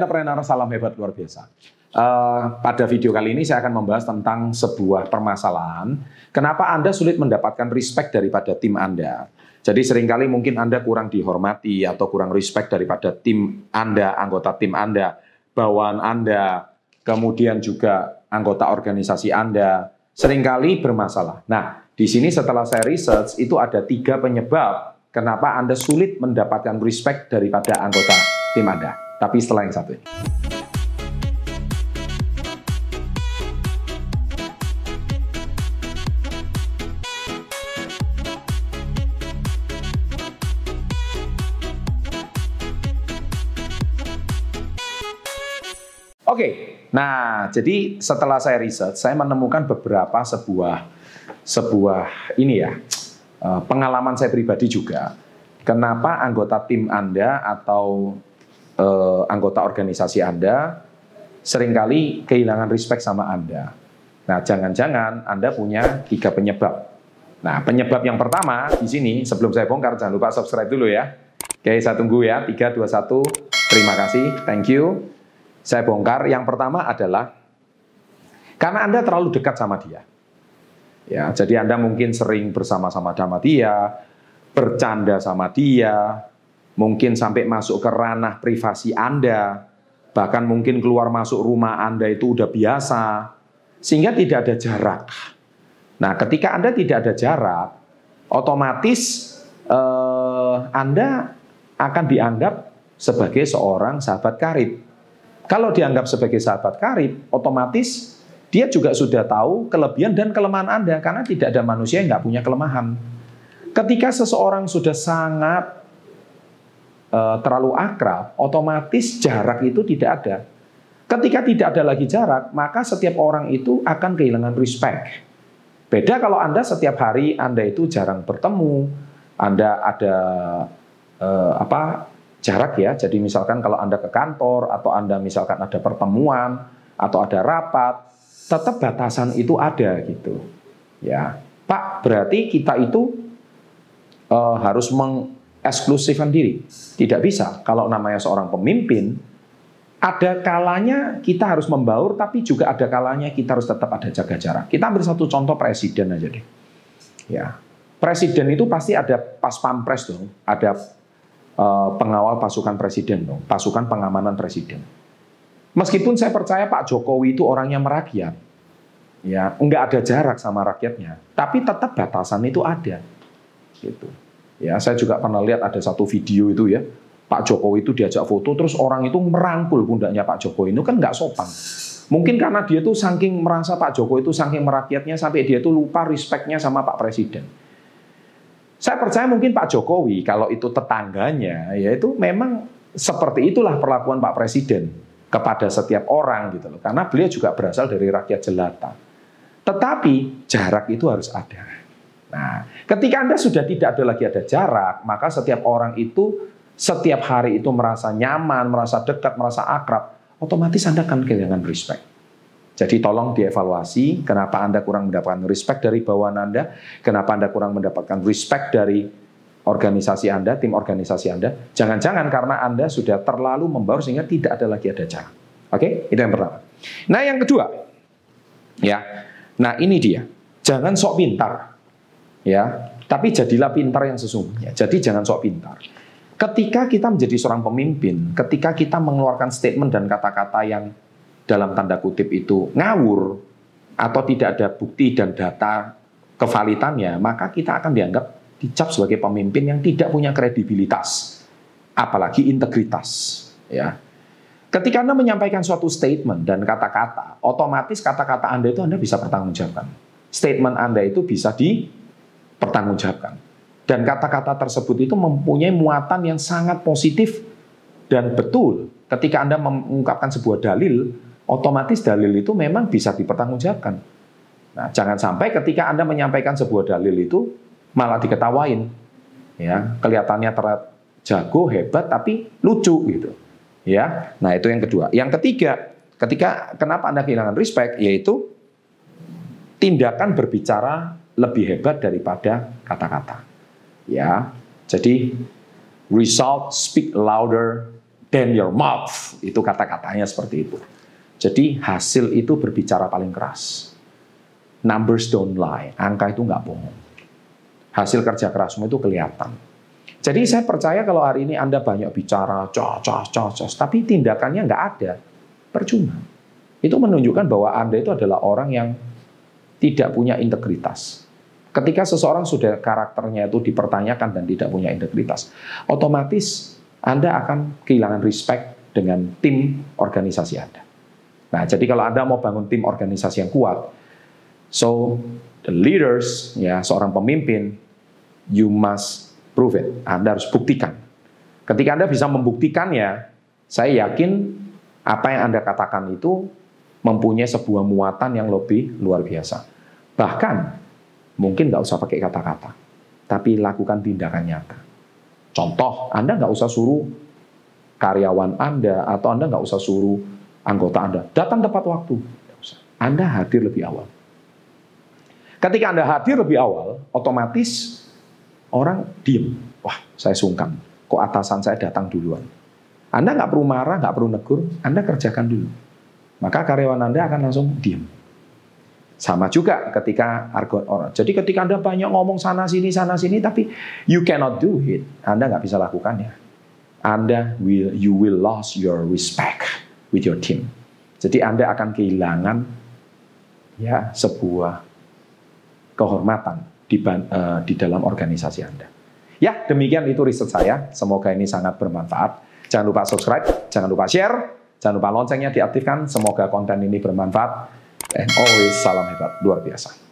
entrepreneur, salam hebat luar biasa. Uh, pada video kali ini saya akan membahas tentang sebuah permasalahan. Kenapa Anda sulit mendapatkan respect daripada tim Anda? Jadi sering kali mungkin Anda kurang dihormati atau kurang respect daripada tim Anda, anggota tim Anda, bawaan Anda, kemudian juga anggota organisasi Anda, sering kali bermasalah. Nah, di sini setelah saya research, itu ada tiga penyebab kenapa Anda sulit mendapatkan respect daripada anggota tim Anda. Tapi setelah yang satu ini. Oke, nah jadi setelah saya riset, saya menemukan beberapa sebuah sebuah ini ya eh, pengalaman saya pribadi juga. Kenapa anggota tim Anda atau uh, anggota organisasi Anda sering kali kehilangan respect sama Anda. Nah, jangan-jangan Anda punya tiga penyebab. Nah, penyebab yang pertama di sini sebelum saya bongkar jangan lupa subscribe dulu ya. Oke, saya tunggu ya. 3 2 1. Terima kasih. Thank you. Saya bongkar. Yang pertama adalah karena Anda terlalu dekat sama dia. Ya, jadi Anda mungkin sering bersama-sama sama dia, bercanda sama dia, mungkin sampai masuk ke ranah privasi Anda, bahkan mungkin keluar masuk rumah Anda itu udah biasa, sehingga tidak ada jarak. Nah, ketika Anda tidak ada jarak, otomatis eh, Anda akan dianggap sebagai seorang sahabat karib. Kalau dianggap sebagai sahabat karib, otomatis dia juga sudah tahu kelebihan dan kelemahan Anda karena tidak ada manusia yang nggak punya kelemahan. Ketika seseorang sudah sangat terlalu akrab, otomatis jarak itu tidak ada. Ketika tidak ada lagi jarak, maka setiap orang itu akan kehilangan respect. Beda kalau Anda setiap hari Anda itu jarang bertemu, Anda ada uh, apa jarak ya. Jadi misalkan kalau Anda ke kantor atau Anda misalkan ada pertemuan atau ada rapat, tetap batasan itu ada gitu. Ya. Pak, berarti kita itu uh, harus mengeksklusifkan diri. Tidak bisa. Kalau namanya seorang pemimpin, ada kalanya kita harus membaur, tapi juga ada kalanya kita harus tetap ada jaga jarak. Kita ambil satu contoh presiden aja deh. Ya, presiden itu pasti ada pas pampres dong, ada Eh, pengawal pasukan presiden dong, pasukan pengamanan presiden. Meskipun saya percaya Pak Jokowi itu orangnya merakyat, ya nggak ada jarak sama rakyatnya, tapi tetap batasan itu ada, gitu. Ya saya juga pernah lihat ada satu video itu ya, Pak Jokowi itu diajak foto, terus orang itu merangkul pundaknya Pak Jokowi itu kan nggak sopan. Mungkin karena dia tuh saking merasa Pak Jokowi itu saking merakyatnya sampai dia tuh lupa respectnya sama Pak Presiden. Saya percaya mungkin Pak Jokowi kalau itu tetangganya, yaitu memang seperti itulah perlakuan Pak Presiden kepada setiap orang gitu loh. Karena beliau juga berasal dari rakyat jelata. Tetapi jarak itu harus ada. Nah, ketika Anda sudah tidak ada lagi ada jarak, maka setiap orang itu setiap hari itu merasa nyaman, merasa dekat, merasa akrab, otomatis Anda akan kehilangan respect. Jadi tolong dievaluasi kenapa Anda kurang mendapatkan respect dari bawahan Anda, kenapa Anda kurang mendapatkan respect dari organisasi Anda, tim organisasi Anda. Jangan-jangan karena Anda sudah terlalu membaur sehingga tidak ada lagi ada cara. Oke, itu yang pertama. Nah, yang kedua, ya. Nah, ini dia. Jangan sok pintar. Ya, tapi jadilah pintar yang sesungguhnya. Jadi jangan sok pintar. Ketika kita menjadi seorang pemimpin, ketika kita mengeluarkan statement dan kata-kata yang dalam tanda kutip itu ngawur atau tidak ada bukti dan data kevalitannya, maka kita akan dianggap dicap sebagai pemimpin yang tidak punya kredibilitas, apalagi integritas. Ya, ketika Anda menyampaikan suatu statement dan kata-kata, otomatis kata-kata Anda itu Anda bisa pertanggungjawabkan. Statement Anda itu bisa dipertanggungjawabkan. Dan kata-kata tersebut itu mempunyai muatan yang sangat positif dan betul. Ketika Anda mengungkapkan sebuah dalil, otomatis dalil itu memang bisa dipertanggungjawabkan. Nah, jangan sampai ketika Anda menyampaikan sebuah dalil itu malah diketawain. Ya, kelihatannya terlihat jago, hebat tapi lucu gitu. Ya. Nah, itu yang kedua. Yang ketiga, ketika kenapa Anda kehilangan respect yaitu tindakan berbicara lebih hebat daripada kata-kata. Ya. Jadi result speak louder than your mouth. Itu kata-katanya seperti itu. Jadi hasil itu berbicara paling keras. Numbers don't lie. Angka itu nggak bohong. Hasil kerja kerasmu itu kelihatan. Jadi saya percaya kalau hari ini Anda banyak bicara, cos, cos, cos, cos, tapi tindakannya nggak ada, percuma. Itu menunjukkan bahwa Anda itu adalah orang yang tidak punya integritas. Ketika seseorang sudah karakternya itu dipertanyakan dan tidak punya integritas, otomatis Anda akan kehilangan respect dengan tim organisasi Anda. Nah, jadi kalau Anda mau bangun tim organisasi yang kuat, so the leaders, ya seorang pemimpin, you must prove it. Anda harus buktikan. Ketika Anda bisa membuktikannya, saya yakin apa yang Anda katakan itu mempunyai sebuah muatan yang lebih luar biasa. Bahkan mungkin nggak usah pakai kata-kata, tapi lakukan tindakan nyata. Contoh, Anda nggak usah suruh karyawan Anda atau Anda nggak usah suruh anggota Anda datang tepat waktu. Anda hadir lebih awal. Ketika Anda hadir lebih awal, otomatis orang diem. Wah, saya sungkan. Kok atasan saya datang duluan? Anda nggak perlu marah, nggak perlu negur, Anda kerjakan dulu. Maka karyawan Anda akan langsung diem. Sama juga ketika argon orang. Jadi ketika Anda banyak ngomong sana sini sana sini tapi you cannot do it. Anda nggak bisa lakukannya. Anda will you will lose your respect with your team. Jadi Anda akan kehilangan ya sebuah kehormatan di, uh, di dalam organisasi Anda. Ya, demikian itu riset saya. Semoga ini sangat bermanfaat. Jangan lupa subscribe, jangan lupa share, jangan lupa loncengnya diaktifkan. Semoga konten ini bermanfaat. And always salam hebat, luar biasa.